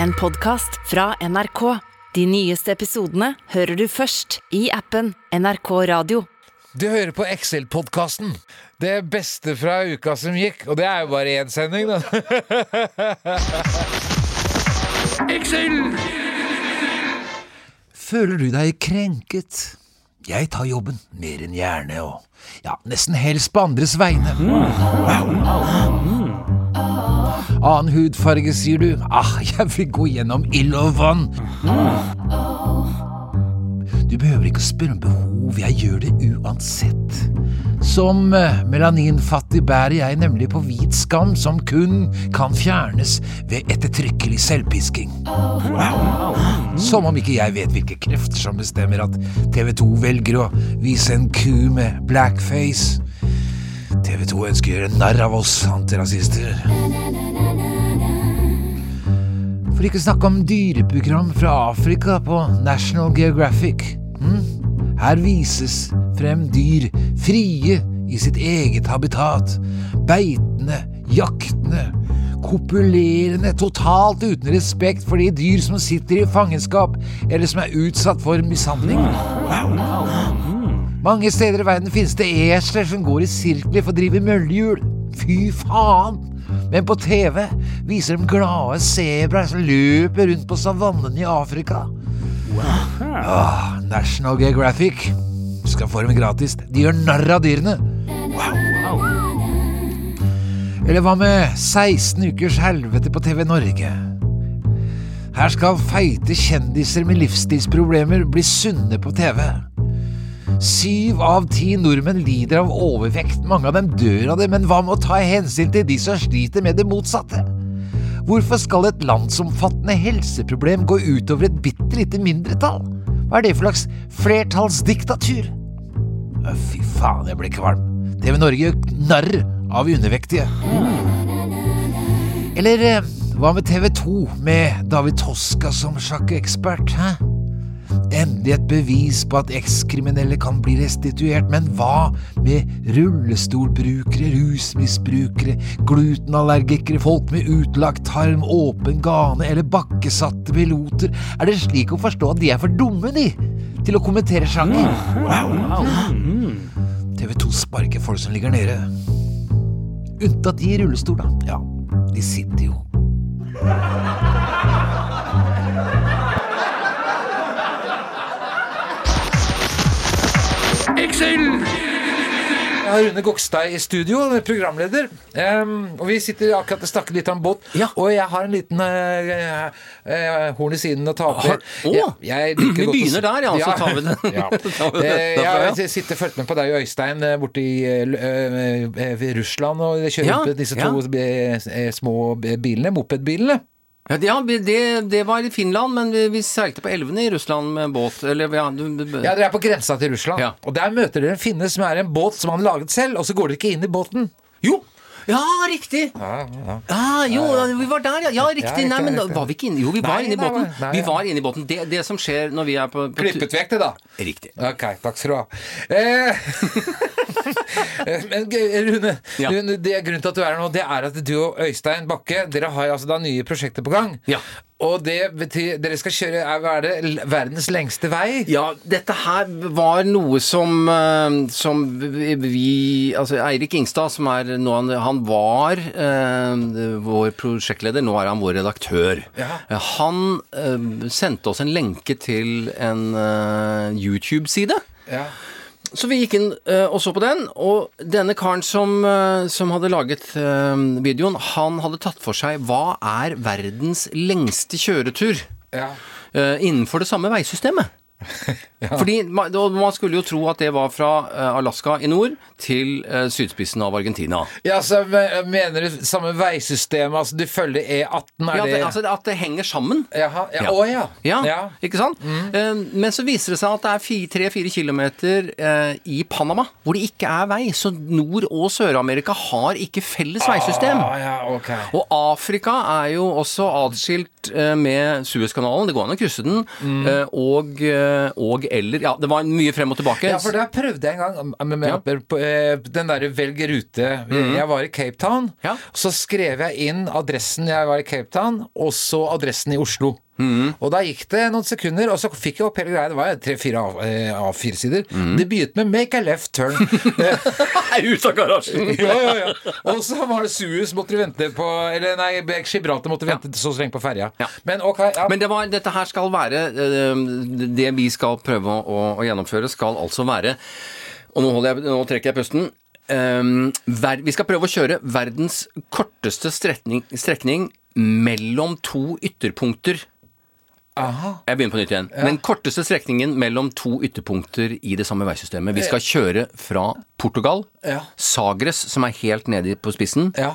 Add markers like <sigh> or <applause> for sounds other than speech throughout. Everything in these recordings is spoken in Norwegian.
En podkast fra NRK. De nyeste episodene hører du først i appen NRK Radio. Du hører på Excel-podkasten. Det beste fra uka som gikk. Og det er jo bare én sending, da. <laughs> Excel! Føler du deg krenket? Jeg tar jobben mer enn gjerne, og ja, nesten helst på andres vegne. Annen hudfarge, sier du? Ah, <laughs> jeg vil gå gjennom ild og vann. Du behøver ikke å spørre om behov, jeg gjør det uansett. Som eh, melaninfattig bærer jeg nemlig på hvit skam som kun kan fjernes ved ettertrykkelig selvpisking. Som om ikke jeg vet hvilke krefter som bestemmer at TV 2 velger å vise en ku med blackface. TV 2 ønsker å gjøre narr av oss antirasister. For ikke å snakke om dyreprogram fra Afrika på National Geographic. Hm? Her vises frem dyr frie i sitt eget habitat. Beitende, jaktende, kopulerende, totalt uten respekt for de dyr som sitter i fangenskap, eller som er utsatt for mishandling. Mange steder i verden finnes det esler som går i sirkler for å drive møllehjul. Fy faen! Men på TV viser de glade sebraer som løper rundt på savannen i Afrika. Ah, National Geographic skal få dem gratis. De gjør narr av dyrene. Eller hva med 16 ukers helvete på TV Norge? Her skal feite kjendiser med livsstilsproblemer bli sunne på TV. Syv av ti nordmenn lider av overvekt. Mange av dem dør av det, men hva med å ta hensyn til de som sliter med det motsatte? Hvorfor skal et landsomfattende helseproblem gå utover et bitte lite mindretall? Hva er det for slags flertallsdiktatur? Fy faen, jeg blir kvalm. TV Norge gjør narr av undervektige. Eller eh, hva med TV 2 med David Toska som sjakkekspert? Hæ? Endelig et bevis på at ekskriminelle kan bli restituert, men hva med rullestolbrukere, rusmisbrukere, glutenallergikere, folk med utlagt tarm, åpen gane eller bakkesatte piloter? Er det slik å forstå at de er for dumme, de, til å kommentere sjanger? TV 2 sparker folk som ligger nede. Unntatt de i rullestol, da. Ja, de sitter jo. Jeg har Rune Gokstad i studio, programleder. Um, og vi sitter akkurat og snakker litt om båt. Ja. Og jeg har en liten uh, uh, horn i siden å ta opp. Har- Å! Jeg- jeg Vi begynner der, ja, så tar vi det. <laughs> ja. <laughs> Eh, ja. Jeg sitter fulgt med på deg og Øystein borte i uh, Russland og kjører Ja, rundt disse to små bilene, mopedbilene. Ja, det, det, var i Finland, men vi, vi seilte på elvene i Russland med båt. Eller, ja, Ja, Dere er på grensa til Russland, Ja. og der møter dere en finne som er en båt som han laget selv, og så går dere ikke inn i båten. Jo! Ja, riktig! Ja, ja. Ah, jo, vi var der, ja. Ja, riktig. Nei, men da var vi ikke inne Jo, vi var inne i båten. Vi var inne i båten. Det, det som skjer når vi er på, på Klippet vekk det, da. Riktig. Ok, takk skal du ha. Eh, <laughs> Men Rune, Ja. Rune, det grunnen til at du er her nå, det er at du og Øystein Bakke Dere har altså da nye prosjekter på gang. Ja. Og det betyr Dere skal kjøre er, hva er det, verdens lengste vei? Ja, dette her var noe som, eh, som vi Altså Eirik Ingstad, som er nå han, han var eh, vår prosjektleder, nå er han vår redaktør. Ja. Eh, Han eh, sendte oss en lenke til en eh, YouTube-side. Ja. Så vi gikk inn uh, og så på den, og denne karen som, uh, som hadde laget uh, videoen, han hadde tatt for seg hva er verdens lengste kjøretur Ja. innenfor det samme veisystemet. <laughs> Fordi man, man skulle jo tro at det var fra eh, Alaska i nord til eh, sydspissen av Argentina. Ja, så Mener du samme veisystem? Altså du følger E18? Er Ja, det altså At det henger sammen. Jaha, ja. Ja. Å ja. Ja, ja. ikke sant? Eh, Men så viser det seg at det er tre-fire kilometer i Panama hvor det ikke er vei. Så Nord- og Sør-Amerika har ikke felles veisystem. Ah, ja, ok. Og Afrika er jo også atskilt med Suezkanalen, det går an å krysse den, eh, og, og eller Ja, det var mye frem og tilbake. Ja, for der prøvde jeg en gang med, Ja. eh, den derre velg rute. Jeg var i Cape Town. Ja. Så skrev jeg inn adressen jeg var i Cape Town, og så adressen i Oslo. Og da gikk det noen sekunder, og så fikk jeg opp hele greia. Det var tre-fire A4-sider. Det begynte med 'make a left turn'. <laughs> Ut av garasjen! <laughs> ja, ja, ja. Og så var det Suez måtte du vente på Eller nei, Gibraltar måtte vente så lenge på ferja. Men ok. Men det var, dette her skal være eh, Det vi skal prøve å, å gjennomføre, skal altså være Og nå, jeg, nå trekker jeg pusten. Um, ver, vi skal prøve å kjøre verdens korteste strekning, strekning mellom to ytterpunkter. Aha. Jeg begynner på nytt igjen. Den korteste strekningen mellom to ytterpunkter i det samme veisystemet. Vi skal kjøre fra Portugal, Ja. Sagres, som er helt nede på spissen, Ja.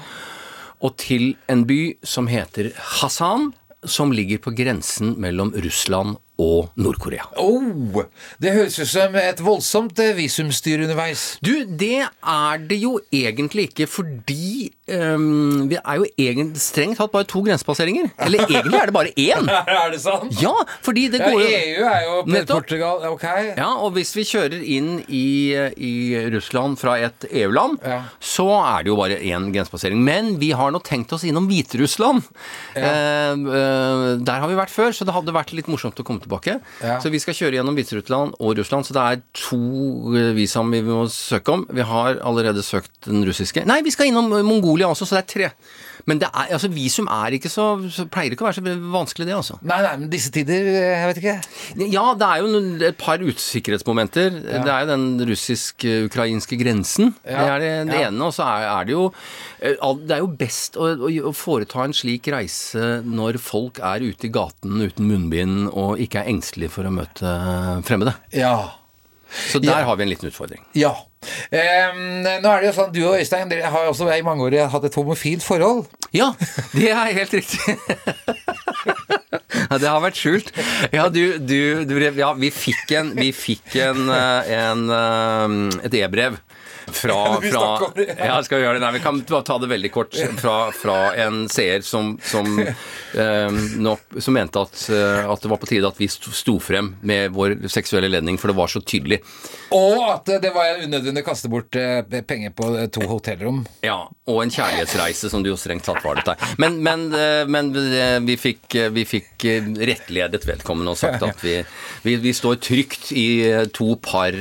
og til en by som heter Hassan, som ligger på grensen mellom Russland og Nord-Korea. Oh, det høres ut som et voldsomt eh, visumstyr underveis. Du, det er det jo egentlig ikke, fordi um, vi er jo egentlig strengt tatt bare to grensepasseringer. Eller <laughs> egentlig er det bare én. <laughs> er det sant? Ja, fordi det går jo EU er jo. Portugal, ok. Ja, og hvis vi kjører inn i, i Russland fra et EU-land, Ja. så er det jo bare én grensepassering. Men vi har nå tenkt oss innom Hviterussland. Ja. Uh, uh, der har vi vært før, så det hadde vært litt morsomt å komme tilbake. Ja. Så vi skal kjøre gjennom Hviterussland og Russland, så det er to eh, vi må søke om. Vi har allerede søkt den russiske Nei, vi skal innom Mongolia også, så det er tre. Men det er, altså, visum er ikke så, så Pleier ikke å være så vanskelig, det, altså. Nei, nei, men disse tider, eh, jeg vet ikke. Ja, det er jo et par usikkerhetsmomenter. Det er jo den russisk-ukrainske grensen. Ja. Det er det, det Ja. ene. Og så er, er det jo eh, Det er jo best å, å, foreta en slik reise når folk er ute i gaten uten munnbind og ikke er engstelige for å møte fremmede. Ja. Så der Ja. har vi en liten utfordring. Ja. Ehm, nå er det jo sånn, Du og Øystein dere har også i mange år hatt et homofilt forhold. Ja, det er helt riktig. Ja, det har vært skjult. Ja, du, du, du Ja, vi fikk en, vi fikk en, eh, en eh, et e-brev. Fra, <laughs> fra ja. skal vi gjøre det? Nei, vi kan bare ta det veldig kort. Fra, fra en seer som, som, <laughs> eh, nok, som mente at, eh, at det var på tide at vi sto frem med vår seksuelle ledning, for det var så tydelig. Og at det var unødvendig å kaste bort eh, penger på to hotellrom. Ja, og en kjærlighetsreise, som det jo strengt tatt var dette. Men, men, men vi, fikk, vi fikk rettledet vedkommende og sagt at vi, vi, vi står trygt i to par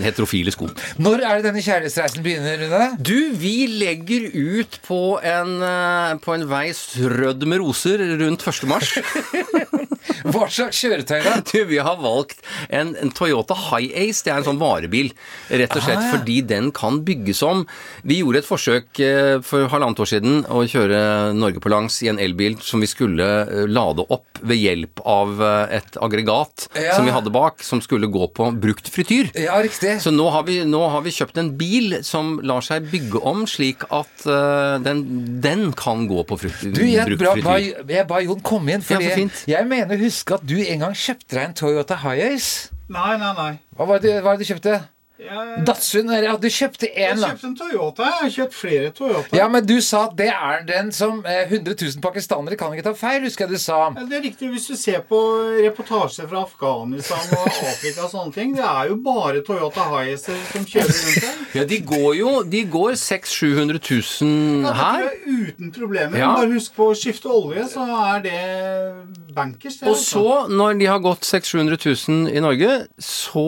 heterofile sko. Når er det denne kjærlighetsreisen begynner, Rune? Du, vi legger ut på en, eh, på en vei strødd med roser rundt 1. mars. <laughs> <laughs> Hva slags kjøretøy, da? Du, vi har valgt en, en Toyota Hi-Ace. Det er en sånn varebil, rett og slett Ah, ja. fordi den kan bygges om. Vi gjorde et forsøk eh, for halvannet år siden å kjøre Norge på langs i en elbil som vi skulle eh, lade opp ved hjelp av eh, et aggregat Ja. som vi hadde bak, som skulle gå på brukt frityr. Ja, riktig. Så nå har, vi, nå har vi kjøpt en bil som lar seg bygge om slik at uh, den, den kan gå på frukt, Du, jeg, brukt bra, frityr. ba, jeg ba Jon komme inn, fordi Ja, jeg mener å huske at du en gang kjøpte deg en Toyota Hi-Ace. Nei, nei, nei. Hva var det, hva var det du kjøpte? Jeg, Datsun? Ja, du kjøpte jeg en, da. kjøpte en Toyota. Jeg har kjøpt flere Toyota. Ja, men du sa at det er den som eh, 100 000 pakistanere kan ikke ta feil, husker jeg du sa. Ja, Det er riktig. Hvis du ser på reportasjer fra Afghanistan og Afrika og sånne ting, det er jo bare Toyota Hiacer som kjører rundt der. Ja, de går jo De går 600 000-700 000 Ja, det er uten problemer. Ja. Bare husk på å skifte olje, så er det bankers. Det, Og altså. så, når de har gått 600 000 i Norge, så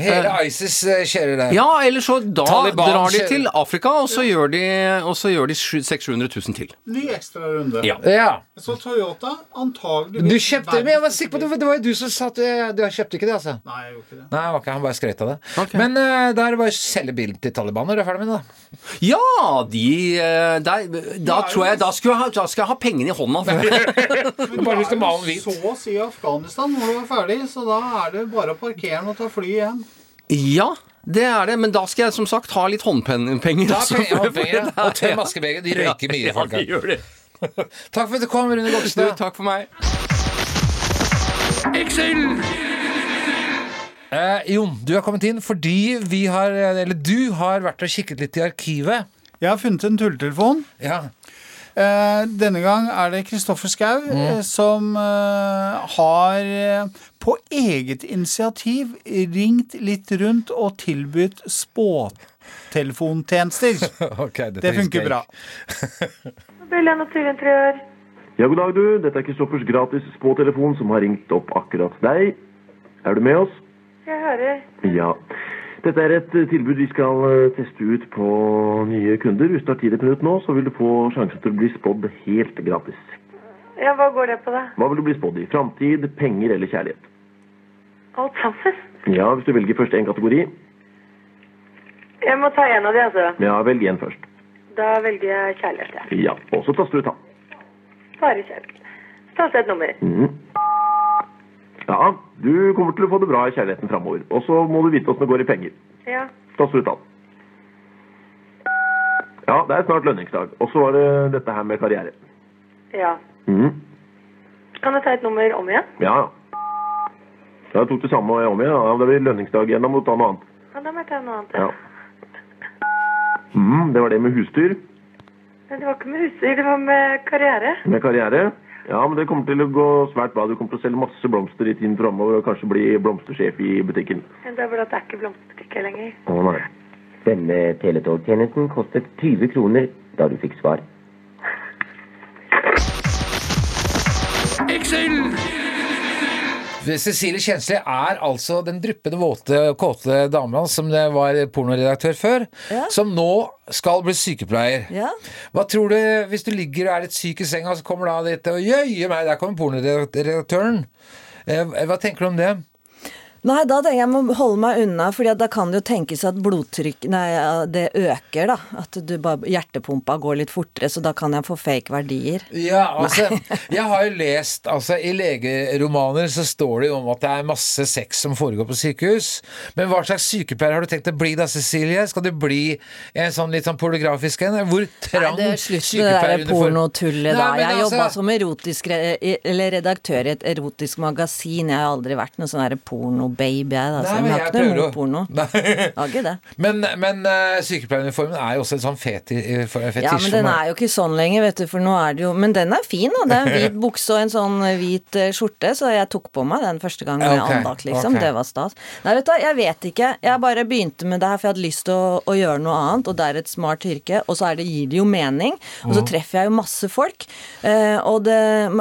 Hele eh, ISIS eh, kjører det. Ja, eller så da Taliban drar de til Afrika, og så gjør de, og så gjør de 600 000 til. Ny ekstra runde. Ja. Ja. Så Toyota antagelig Du kjøpte Men jeg var sikker på det, det var jo du som sa at eh, du kjøpte ikke det, altså. Nei, jeg gjorde ikke det. Nei, ok, han bare skrøt av det. Okay. Men uh, da er det bare å selge bilen til Taliban når du er ferdig med det. da. Ja, de eh, der, Da tror jeg Da skal jeg ha, da skal jeg ha pengene i hånda. <laughs> Men <laughs> Bare du husk å male hvit. så å si i Afghanistan når du er ferdig, så da er det bare å parkere den og ta fly igjen. Ja, det er det, men da skal jeg som sagt ha litt <laughs> håndpenger. Ta også. penger, håndpenger, og tøm maskebeger. De røyker mye, ja, folk. de gjør det. <laughs> Takk for at du kom, Rune Goksen. Gokstad. takk for meg. Eh, Jon, du har kommet inn fordi vi har Eller du har vært og kikket litt i arkivet. Jeg har funnet en tulletelefon. Ja. Eh, denne gang er det Kristoffer Schou mm. som eh, har eh, på eget initiativ ringt litt rundt og tilbudt spåtelefontjenester. <laughs> okay, Det funker bra. Bella Naturinteriør. Ja, god dag du. Dette er Kristoffers gratis spåtelefon som har ringt opp akkurat deg. Er du med oss? Jeg hører. Ja. Dette er et tilbud vi skal eh, teste ut på nye kunder. Hvis du har tid et minutt nå, så vil du få sjansen til å bli spådd helt gratis. Ja, hva går det på, da? Hva vil du bli spådd i? Framtid, penger eller kjærlighet? Alt sammen? Ja, hvis du velger først én kategori. Jeg må ta en av de, altså. Ja, velg én først. Da velger jeg kjærlighet, ja. Ja, og så taster du ta. Bare kjærlighet. Taster et nummer. Mm. Ja, du kommer til å få det bra i kjærligheten framover. Og så må du vite åssen det går i penger. Ja. Taster du ta. Ja, det er snart lønningsdag. Og så var det dette her med karriere. Ja. Mm. Kan jeg ta et nummer om igjen? Ja, ja. Jeg tok det samme om igjen. Ja, det blir lønningsdag igjen. Da må du ta noe annet. Ja, da må jeg ta noe annet. Ja. Mm, det var det med husdyr. Men det var ikke med husdyr, det var med karriere. Med karriere. Ja, men det kommer til å gå svært bra. Du kommer til å selge masse blomster i tiden framover og kanskje bli blomstersjef i butikken. Men det er bare at det er ikke blomsterbutikker lenger. Å nei. Denne teletogtjenesten kostet 20 kroner da du fikk svar. Cecilie Kjensli er altså den dryppende våte, kåte dama som det var pornoredaktør før, Ja. som nå skal bli sykepleier. Ja. Hva tror du, hvis du ligger og er litt syk i senga, så kommer da dette og jøye meg, der kommer pornoredaktøren. Eh, Hva tenker du om det? Nei, da tenker jeg jeg må holde meg unna, for da kan det jo tenkes at blodtrykk Nei, det øker, da. At du bare, hjertepumpa går litt fortere, så da kan jeg få fake verdier. Ja, altså, <laughs> jeg har jo lest altså, I legeromaner så står det jo om at det er masse sex som foregår på sykehus. Men hva slags sykepleier har du tenkt å bli da, Cecilie? Skal du bli en sånn litt sånn pornografisk en? Hvor trang Nei, det er slutt med det pornotullet, da. Jeg altså- jobba som erotisk eller redaktør i et erotisk magasin. Jeg har aldri vært noe sånn derre pornobaby, jeg, da. Så Nei, jeg har ikke noe prøver porno. Nei. Har ikke det. <laughs> Men, men uh, sykepleieruniformen er jo også en sånn feti, eh, fetisj Ja, men den er jo ikke sånn lenger, vet du, for nå er det jo Men den er fin, da. Det er en hvit <laughs> bukse og en sånn hvit eh, skjorte, så jeg tok på meg den første gangen jeg okay, andakt, liksom. Okay. Det var stas. Nei, vet du jeg vet ikke. Jeg bare begynte med det her for jeg hadde lyst til å, å gjøre noe annet, og det er et smart yrke, og så det, gir det jo mening. Og så treffer jeg jo masse folk, og det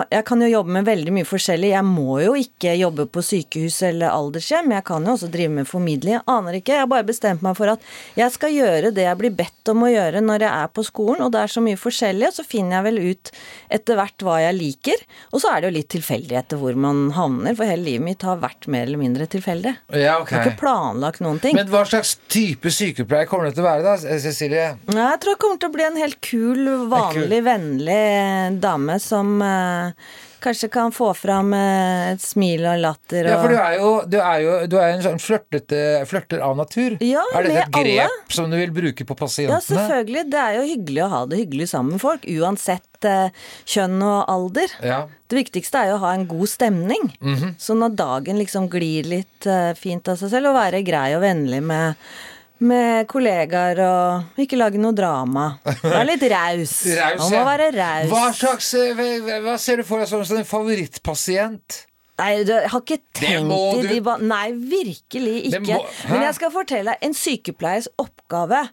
Jeg kan jo jobbe med veldig mye forskjellig. Jeg må jo ikke jobbe på sykehus eller aldershjem, jeg kan jo også drive med formidling. Jeg aner ikke. Jeg har bare bestemt meg for at jeg skal gjøre det jeg blir bedt om å gjøre når jeg er på skolen, og det er så mye forskjellig, og så finner jeg vel ut etter hvert hva jeg liker. Og så er det jo litt tilfeldig etter hvor man havner, for hele livet mitt har vært mer eller mindre tilfeldig. Ja, okay. Jeg har ikke planlagt noen ting. Men hva slags type sykepleier kommer det til å være da, Cecilie? Jeg tror jeg kommer til å bli en helt kul, vanlig, vennlig dame som eh, kanskje kan få fram eh, et smil og latter og Ja, for du er jo, du er jo du er en sånn flørtete flørter av natur. Ja, er dette et grep alle. som du vil bruke på pasientene? Ja, selvfølgelig. Det er jo hyggelig å ha det hyggelig sammen med folk, uansett eh, kjønn og alder. Ja. Det viktigste er jo å ha en god stemning. Mhm. Så når dagen liksom glir litt eh, fint av seg selv, og være grei og vennlig med med kollegaer og ikke lage noe drama. Vær litt raus. <laughs> Raus, Man må ja. være raus. Hva slags eh, hva, ser du for deg som en favorittpasient? Nei, du, har ikke tenkt i de ba... Nei, virkelig ikke. må- Men jeg skal fortelle deg, en sykepleiers oppgave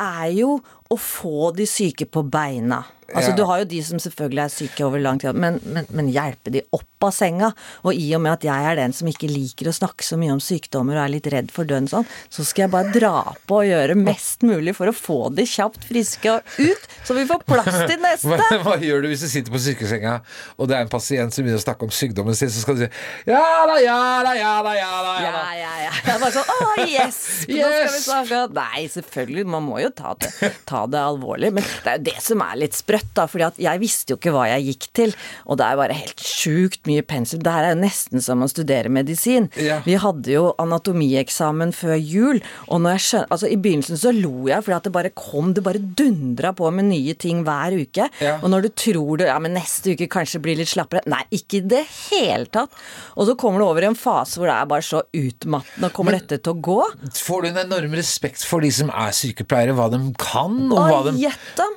er jo å få de syke på beina. Altså, Ja. Du har jo de som selvfølgelig er syke over lang tid, men, men, men hjelpe de opp av senga. Og i og med at jeg er den som ikke liker å snakke så mye om sykdommer og er litt redd for døden sånn, så skal jeg bare dra på og gjøre mest mulig for å få de kjapt friske og ut, så vi får plass til <laughs> neste. Hva, hva gjør du hvis du sitter på sykesenga, og det er en pasient som begynner å snakke om sykdommen sin, så skal du si ja da, ja da, ja da, ja da. Ja, Ja, da. ja, ja. Jeg er bare sånn Å, yes! Nå skal vi snakke Nei, selvfølgelig. Man må jo ta det, ta det alvorlig. Men det er jo det som er litt sprøtt, da. fordi at jeg visste jo ikke hva jeg gikk til. Og det er bare helt sjukt mye pensum. Det her er jo nesten som å studere medisin. Ja. Vi hadde jo anatomieksamen før jul, og når jeg skjøn... Altså, i begynnelsen så lo jeg fordi at det bare kom Det bare dundra på med nye ting hver uke. Ja. Og når du tror det Ja, men neste uke kanskje blir litt slappere. Nei, ikke i det hele tatt. Og så kommer du over i en fase hvor det er bare så utmattende. Kommer dette til å gå? Får du en enorm respekt for de som er sykepleiere, hva de kan, om hva de!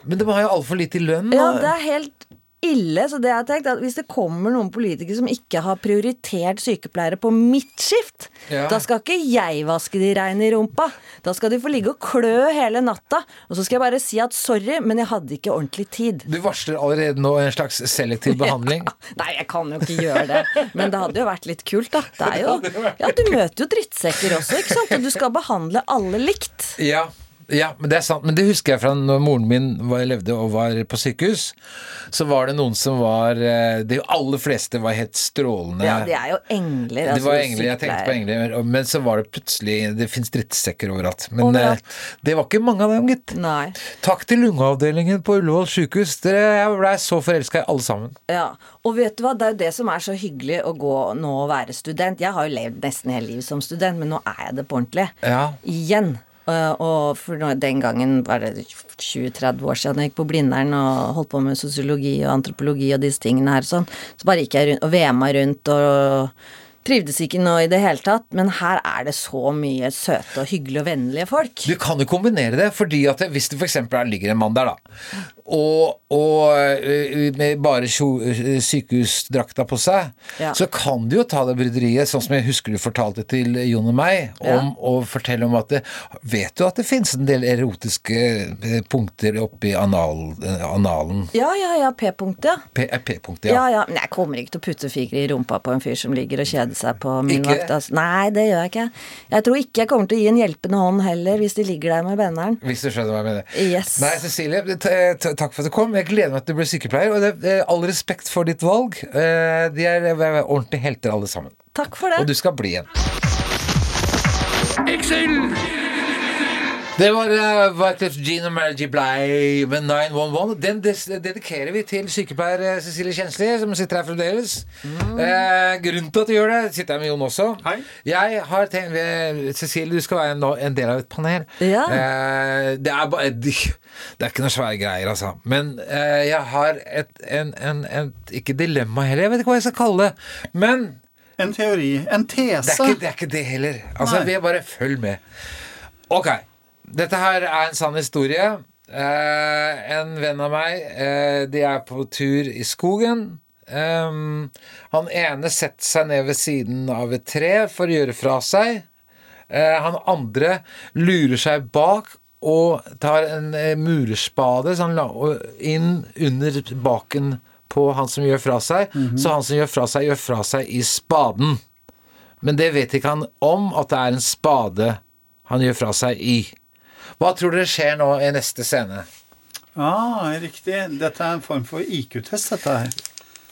Men de har jo altfor lite i lønn. Ja, det er helt ille. Så det jeg har tenkt, at hvis det kommer noen politikere som ikke har prioritert sykepleiere på midtskift, Ja. da skal ikke jeg vaske de reine i rumpa. Da skal de få ligge og klø hele natta. Og så skal jeg bare si at sorry, men jeg hadde ikke ordentlig tid. Du varsler allerede nå en slags selektiv <laughs> behandling. Nei, jeg kan jo ikke gjøre det. Men det hadde jo vært litt kult, da. Det er jo, <laughs> ja, du møter jo drittsekker også, ikke sant? Og du skal behandle alle likt. Ja, ja, men det er sant. Men det husker jeg fra når moren min var, levde og var på sykehus. Så var det noen som var eh, De aller fleste var helt strålende. Ja, de er jo engler. Det altså, var engler, jeg tenkte på engler, men så var det plutselig Det fins drittsekker overalt. Men Overalt. eh, det var ikke mange av dem, gitt. Nei. Takk til lungeavdelingen på Ullevål sykehus. Dere- Jeg blei så forelska i alle sammen. Ja, og vet du hva, det er jo det som er så hyggelig å gå nå og være student. Jeg har jo levd nesten hele livet som student, men nå er jeg det på ordentlig. Ja. Igjen. Uh, og for den gangen var det 20-30 år siden jeg gikk på Blindern og holdt på med sosiologi og antropologi og disse tingene her sånn. Så bare gikk jeg rundt og vema rundt og trivdes ikke nå i det hele tatt. Men her er det så mye søte og hyggelige og vennlige folk. Du kan jo kombinere det, fordi at hvis det f.eks. ligger en mann der, da, og, og øh, med bare øh, sykehusdrakta på seg, Ja. så kan du jo ta det bryderiet, sånn som jeg husker du fortalte til Jon og meg, om å fortelle om at det, Vet du at det finnes en del erotiske øh, punkter oppi anal, analen? Ja, ja, ja, P-punktet. P- eh, P-punktet, Ja, ja. ja. Men jeg kommer ikke til å putte fingre i rumpa på en fyr som ligger og kjeder seg på min Ikke? vakt. Altså. Nei, det gjør jeg ikke. Jeg tror ikke jeg kommer til å gi en hjelpende hånd heller, hvis de ligger der med benneren. Hvis du skjønner hva jeg mener. Yes. Nei, Cecilie, takk for at du kom. Jeg gleder meg til du blir sykepleier. Og det, all respekt for ditt valg. Eh, De er ordentlige helter alle sammen. Takk for det. Og du skal bli en. Det var uh, Wyclef Jean og Mary G. Bligh med 911. Den des dedikerer vi til sykepleier eh, Cecilie Kjensli, som sitter her fremdeles. Eh, grunnen til at du gjør det, sitter her med Jon også. Hei. Jeg har tenkt uh, Cecilie, du skal være en, en del av et panel. Ja. Uh, det er bare Det er ikke noen svære greier, altså. Men eh, jeg har et, en, en, et Ikke dilemma heller, jeg vet ikke hva jeg skal kalle det. Men En teori. En tese. det er ikke det, er ikke det heller. Altså, Nei. vi bare følg med. Ok. Dette her er en sann historie. Eh, en venn av meg, eh, de er på tur i skogen. Um, han ene setter seg ned ved siden av et tre for å gjøre fra seg. Eh, han andre lurer seg bak og tar en eh, murerspade sånn, la- inn under baken på han som gjør fra seg. Så han som gjør fra seg, gjør fra seg i spaden. Men det vet ikke han om at det er en spade han gjør fra seg i. Hva tror dere skjer nå i neste scene? Ah, riktig. Dette er en form for IQ-test, dette her.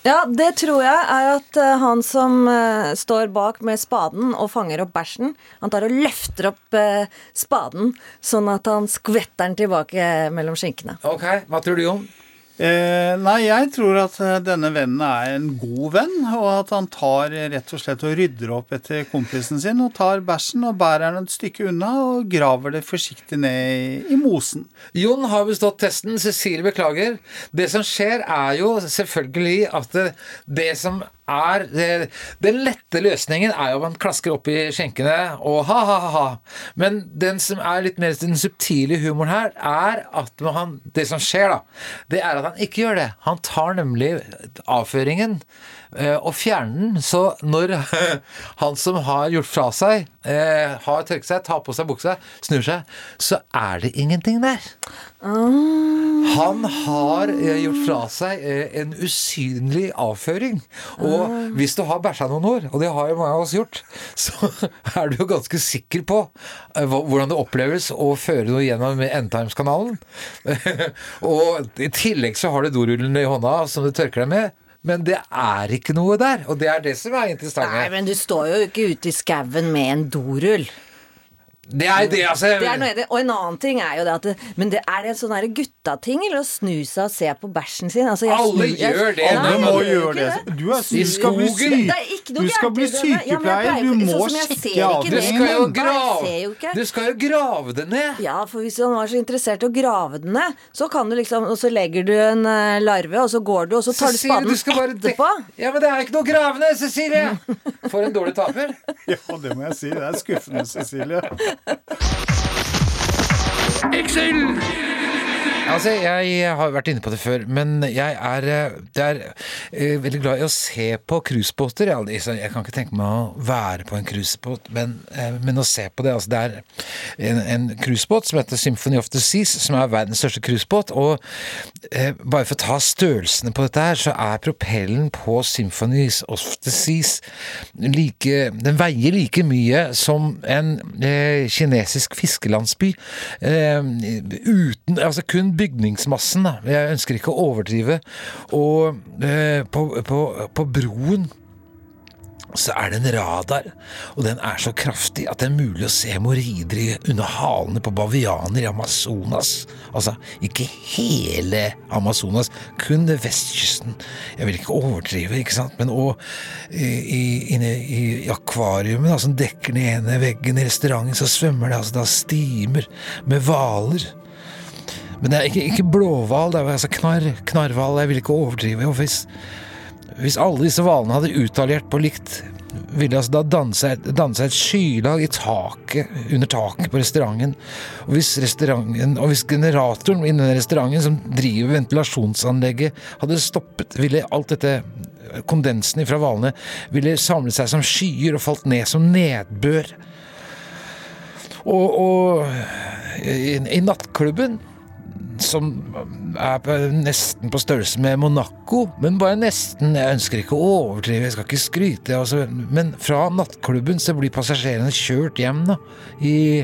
Ja, det tror jeg er at eh, han som uh, står bak med spaden og fanger opp bæsjen, han tar og løfter opp uh, spaden sånn at han skvetter den tilbake mellom skinkene. Ok, Hva tror du, Jon? Eh, nei, jeg tror at eh, denne vennen er en god venn, og at han tar eh, rett og slett og rydder opp etter kompisen sin, og tar bæsjen og bærer den et stykke unna og graver det forsiktig ned i, mosen. Jon har bestått testen. Cecilie beklager. Det som skjer, er jo selvfølgelig at det, det som er Den lette løsningen er jo at man klasker opp i skjenkene og ha-ha-ha. Men den som er litt mer den subtile humoren her, er at han, det som skjer, da, det er at han ikke gjør det. Han tar nemlig avføringen eh, og fjerne den. Så når <laughs> han som har gjort fra seg, eh, har tørket seg, tar på seg buksa, snur seg, så er det ingenting der. Han har eh, gjort fra seg eh, en usynlig avføring. Og hvis du har bæsja noen år, og det har jo mange av oss gjort, <laughs> så er du jo ganske sikker på eh, hvordan det oppleves å føre noe gjennom endtimeskanalen <laughs> og i tillegg så har du dorullen i hånda som du tørker deg med. Men det er ikke noe der, og det er det som er interessant. Nei, men du står jo ikke ute i skauen med en dorull. Det er det, altså. Det er noe. Og en annen ting er jo det at det, Men det, er det en sånn der guttating, eller å snu seg og se på bæsjen sin? Altså, jeg Alle jeg- gjør det. Alle må gjøre det. Du, er, du skal bli, skogen. Det er ikke noe du skal bli sykepleier. Du må sånn sjekke av Du skal jo grave. Du skal jo grave det ned. Ja, for hvis han var så interessert i å grave det ned, så kan du liksom Og så legger du en eh, larve, og så går du, og så tar du spaden etterpå. Ja, men det er ikke noe gravende, Cecilie! For en dårlig taper. <laughs> Ja, det må jeg si. Det er skuffende, Cecilie. Ik zei. Altså, jeg har vært inne på det før, men jeg er, eh, er eh, veldig glad i å se på cruisebåter. Jeg, jeg kan ikke tenke meg å være på en cruisebåt, men, eh, men å se på det. Altså, det er en, en cruisebåt som heter Symphony of the Seas, som er verdens største cruisebåt. Og eh, bare for å ta størrelsene på dette her, så er propellen på Symphony of the Seas like Den veier like mye som en kinesisk fiskelandsby. Uten Altså kun bygningsmassen, da. Jeg ønsker ikke å overdrive. Og eh, på, på, på broen så er det en radar, og den er så kraftig at det er mulig å se hemoroider under halene på bavianer i Amazonas. Altså, ikke hele Amazonas, kun vestkysten. Jeg vil ikke overdrive, ikke sant, men i, inne i akvariumet da, som dekker den ene veggen i restauranten, så svømmer det altså da stimer med hvaler. Men det er ikke, ikke blåhval, det er altså knarr, knarrhval. Jeg vil ikke overdrive. Hvis, hvis alle disse hvalene hadde utaliert på likt, ville altså da danne seg, et skylag i taket, under taket på restauranten. Og hvis restauranten, og hvis generatoren innen restauranten som driver ventilasjonsanlegget, hadde stoppet, ville alt dette kondensen fra hvalene ville samle seg som skyer og falt ned som nedbør. Og, og i, i nattklubben som er nesten på størrelse med Monaco, men bare nesten. Jeg ønsker ikke å overdrive, jeg skal ikke skryte. Altså, men fra nattklubben så blir passasjerene kjørt hjem da, i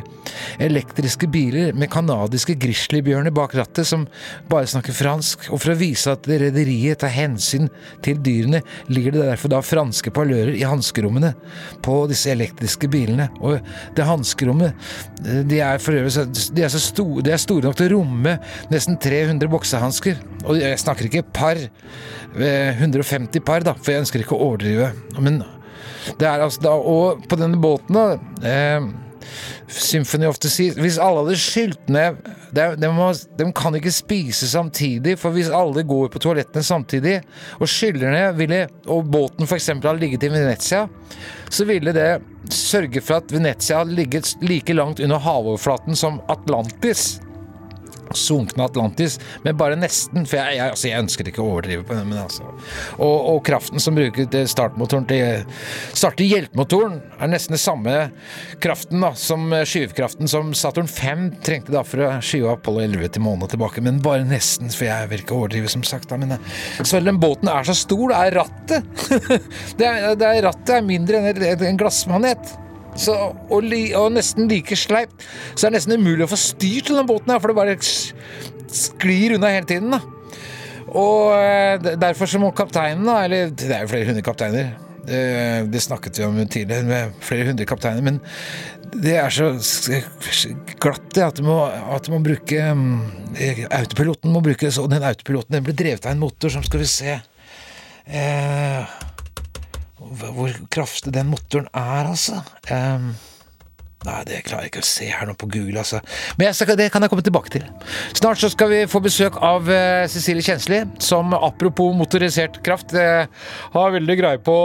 elektriske biler med kanadiske grizzlybjørner bak rattet som bare snakker fransk. Og for å vise at rederiet tar hensyn til dyrene, ligger det derfor da franske parlører i hanskerommene på disse elektriske bilene. Og det hanskerommet, de er for øvrig de er så store, de er store nok til å romme nesten 300 boksehansker. Og jeg snakker ikke par, eh, 150 par, da, for jeg ønsker ikke å overdrive. Men det er altså da, og på denne båten, da eh, Symphony of the Sea Hvis alle hadde skylt ned er- de, må, de kan ikke spise samtidig, for hvis alle går på toalettene samtidig og skyller ned, ville, og båten f.eks. hadde ligget i Venezia, så ville det sørge for at Venezia hadde ligget like langt under havoverflaten som Atlantis sunkne Atlantis, men bare nesten. For jeg, jeg, altså, jeg ønsker ikke å overdrive på det. Men altså. og, og kraften som bruker startmotoren til starter hjelpemotoren, er nesten det samme kraften da, som skyvekraften som Saturn 5 trengte da for å skyve Apollo 11 til månen tilbake. Men bare nesten, for jeg vil ikke overdrive, som sagt. Da, men, Selv så den båten er så stor, det er rattet! <laughs> det, er, det er rattet er mindre enn en- en glassmanet. Så, og, li, og nesten like sleipt. Så det er nesten umulig å få styr til den båten her, for det bare sklir unna hele tiden. da. Og eh, derfor så må kapteinen, da, eller det er jo flere hundre kapteiner det, det snakket vi om tidligere, med flere hundre kapteiner, men det er så glatt det at du må, at du må bruke mm, Autopiloten må brukes, og den autopiloten den ble drevet av en motor som skal vi se eh, hvor kraftig den motoren er, altså. Um, nei, det klarer jeg ikke å se her nå på Google, altså. Men jeg det kan jeg komme tilbake til. Snart så skal vi få besøk av uh, Cecilie Kjensli, som apropos motorisert kraft uh, har veldig greie på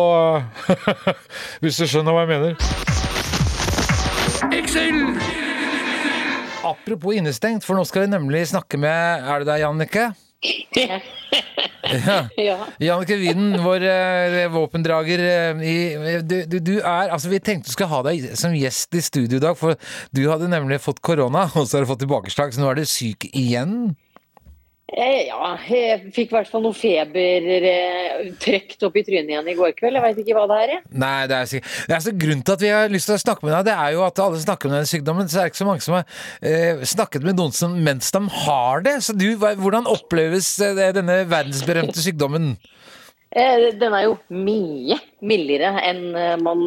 <laughs> Hvis du skjønner hva jeg mener. Excel! Apropos innestengt, for nå skal vi nemlig snakke med Er det deg, Jannicke? Ja. Ja. Jannicke Widen, vår eh, våpendrager eh, i, du, du, du er Altså, vi tenkte du skulle ha deg som gjest i studio i dag, for du hadde nemlig fått korona, og så har du fått tilbakeslag, så nå er du syk igjen. Eh, ja, jeg fikk i hvert fall noe feber eh, trøkt opp i trynet igjen i går kveld. Jeg veit ikke hva det er. jeg. Nei, det er det er så Grunnen til at vi har lyst til å snakke med deg, det er jo at alle snakker om denne sykdommen, så er det ikke så mange som har eh, snakket med noen som mens de har det. Så du, hvordan oppleves eh, denne verdensberømte sykdommen? Eh, Den er jo mye mildere enn man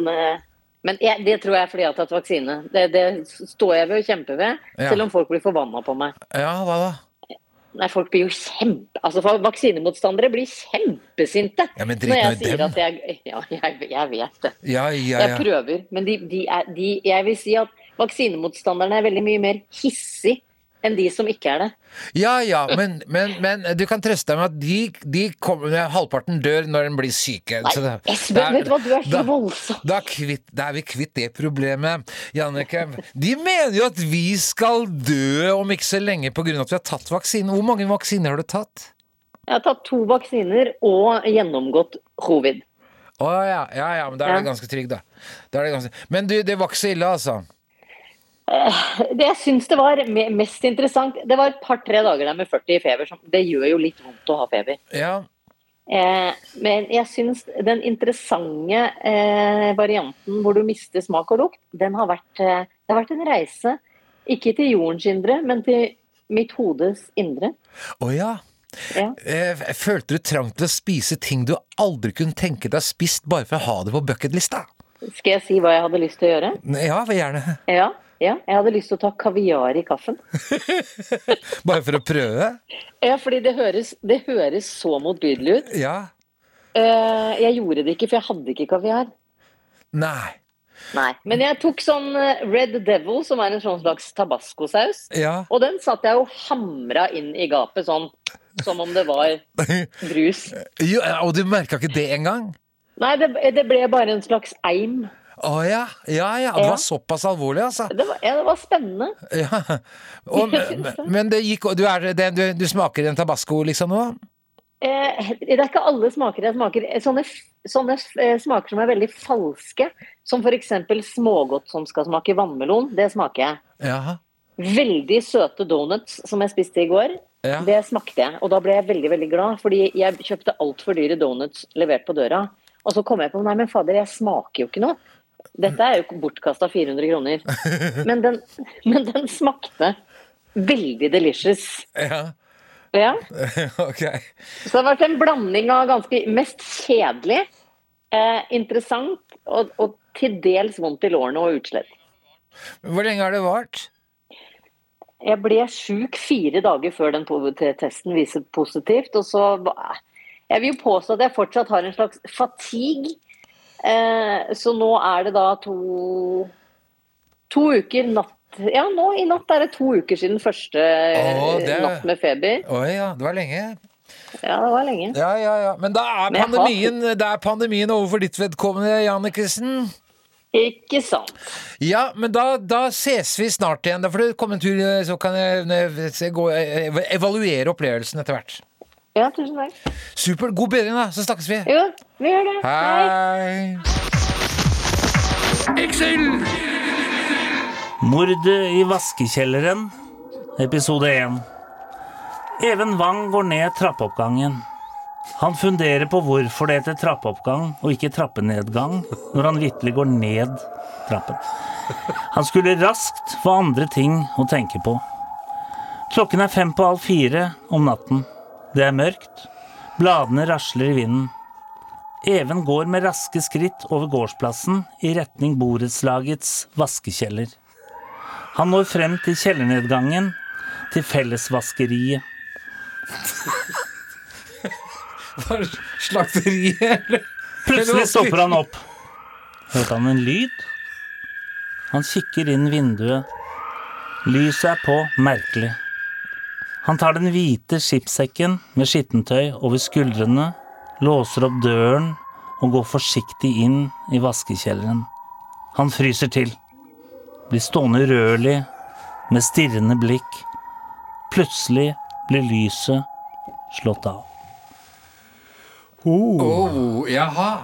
Men jeg, det tror jeg er fordi jeg har tatt vaksine. Det, det står jeg ved og kjemper ved, Ja. selv om folk blir forbanna på meg. Ja, hva da? Nei, folk blir jo kjempe... Altså, Vaksinemotstandere blir kjempesinte Ja, men når jeg sier dem. at jeg Ja, jeg, jeg vet det. Ja, ja, Jeg prøver, men de, de er, de, jeg vil si at vaksinemotstanderne er veldig mye mer hissig enn de som ikke er det. Ja ja, men, men, men du kan trøste deg med at de, de kommer, halvparten dør når de blir syke. Nei, det- Espen, det er- vet du hva, du er så voldsom. Da, kvitt, da er vi kvitt det problemet. Jannicke, de mener jo at vi skal dø om ikke så lenge pga. at vi har tatt vaksine. Hvor mange vaksiner har du tatt? Jeg har tatt to vaksiner og gjennomgått covid. Å ja, ja, ja, men da er Ja. det ganske trygg, da. da er det ganske... Men du, det var ikke så ille, altså. Det jeg syns det var mest interessant, det var et par-tre dager der med 40 i feber. Det gjør jo litt vondt å ha feber. Ja. Eh, men jeg syns den interessante eh, varianten hvor du mister smak og lukt, den har vært, eh, det har vært en reise. Ikke til jordens indre, men til mitt hodes indre. Å ja. Ja. Eh, Følte du trang til å spise ting du aldri kunne tenke deg spist bare for å ha det på bucketlista? Skal jeg si hva jeg hadde lyst til å gjøre? Ja, gjerne. Ja, ja. Jeg hadde lyst til å ta kaviar i kaffen. <laughs> Bare for å prøve? Ja, fordi det høres, det høres så motbydelig ut. Ja. Uh, jeg gjorde det ikke, for jeg hadde ikke kaviar. Nei. Nei. Men jeg tok sånn eh, Red Devil, som er en sånn slags tabascosaus. Ja. Og den satt jeg og hamra inn i gapet sånn, som om det var <laughs> brus. Jo, og du merka ikke det engang? Nei, det, det ble bare en slags eim. Å ja. Ja ja, det var såpass alvorlig, altså. Det var, ja, det var spennende. Ja. Og, <laughs> men, det gikk Du, er, det, du, du smaker en tabasco liksom nå? Eh, det er ikke alle smaker jeg smaker. Sånne, sånne eh, smaker som er veldig falske, som f.eks. smågodt som skal smake vannmelon, det smaker jeg. Ja. Veldig søte donuts som jeg spiste i går, Ja. det smakte jeg. Og da ble jeg veldig veldig glad, fordi jeg kjøpte altfor dyre donuts levert på døra. Og så kom jeg på nei, men fader, jeg smaker jo ikke noe. Dette er jo bortkasta 400 kroner. Men den, men den smakte veldig delicious. ja. Ja. <laughs> Ok. Så det har vært en blanding av ganske mest kjedelig, eh, interessant og, og til dels vondt i lårene og utslett. Hvor lenge har det vart? Jeg ble sjuk fire dager før den testen viser positivt, og så Jeg vil jo påstå at jeg fortsatt har en slags fatigue. Eh, så nå er det da to To uker natt Ja, nå i natt er det to uker siden første Åh, det er- natt med feber. Å ja, det var lenge. Ja, det var lenge. Ja, ja, ja. Men da er pandemien, har- da er pandemien over for ditt vedkommende, Jannikesen. Ikke sant. Ja, men da, da ses vi snart igjen. Da får du komme en tur, så kan jeg jeg se- gå, eh, evaluere opplevelsen etter hvert. Ja, tusen takk. Supert. God bedring, da. Så snakkes vi. Jo, vi gjør det. Hei. Excel! Mordet i vaskekjelleren, episode 1. Even Wang går ned trappeoppgangen. Han funderer på hvorfor det heter trappeoppgang og ikke trappenedgang når han vitterlig går ned trappen. Han skulle raskt få andre ting å tenke på. Klokken er fem på halv fire om natten. Det er mørkt. Bladene rasler i vinden. Even går med raske skritt over gårdsplassen i retning borettslagets vaskekjeller. Han når frem til kjellernedgangen, til fellesvaskeriet. <laughs> Var det Slakteriet, eller? Plutselig stopper han opp. Hørte han en lyd? Han kikker inn vinduet. Lyset er på, merkelig. Han tar den hvite skipssekken med skittentøy over skuldrene, låser opp døren og går forsiktig inn i vaskekjelleren. Han fryser til. Blir stående urørlig, med stirrende blikk. Plutselig blir lyset slått av. Oh, jaha.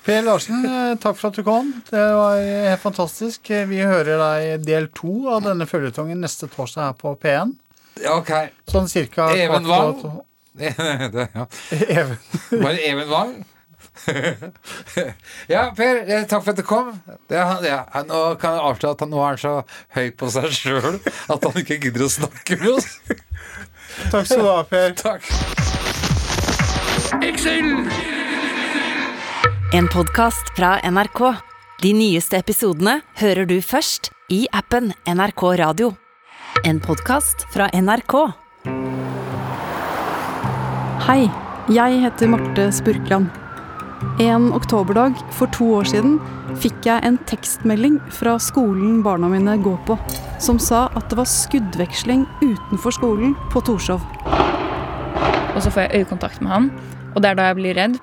Per Larsen, eh, takk for at du kom. Det var eh, helt fantastisk. Vi hører deg i del to av denne føljetongen neste torsdag her på P1. Ok. Sånn cirka Even Wang? <laughs> Det, ja. Even. <laughs> Var det Even Wang? <laughs> ja, Per, eh, takk for at du kom. Ja, ja, nå kan jeg avsløre at han nå er han så høy på seg sjøl at han ikke gidder å snakke med oss. Takk skal du ha, Per. Takk. En podkast fra NRK. De nyeste episodene hører du først i appen NRK Radio. En podkast fra NRK. Hei, jeg heter Marte Spurkland. En oktoberdag for to år siden fikk jeg en tekstmelding fra skolen barna mine går på, som sa at det var skuddveksling utenfor skolen på Torshov. Og så får jeg øyekontakt med han, og det er da jeg blir redd.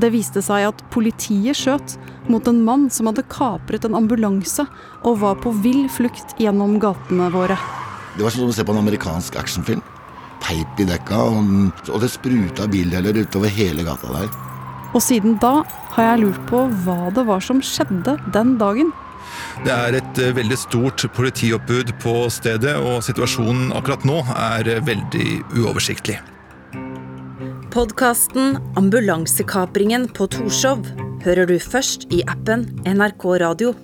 Det viste seg at politiet skjøt mot en mann som hadde kapret en ambulanse og var på vill flukt gjennom gatene våre. Det var som å se på en amerikansk actionfilm. Teip i dekka, og, og det spruta bildeler utover hele gata der. Og siden da har jeg lurt på hva det var som skjedde den dagen. Det er et eh, veldig stort politioppbud på stedet, og situasjonen akkurat nå er eh, veldig uoversiktlig. Podkasten 'Ambulansekapringen på Torshov' hører du først i appen NRK Radio.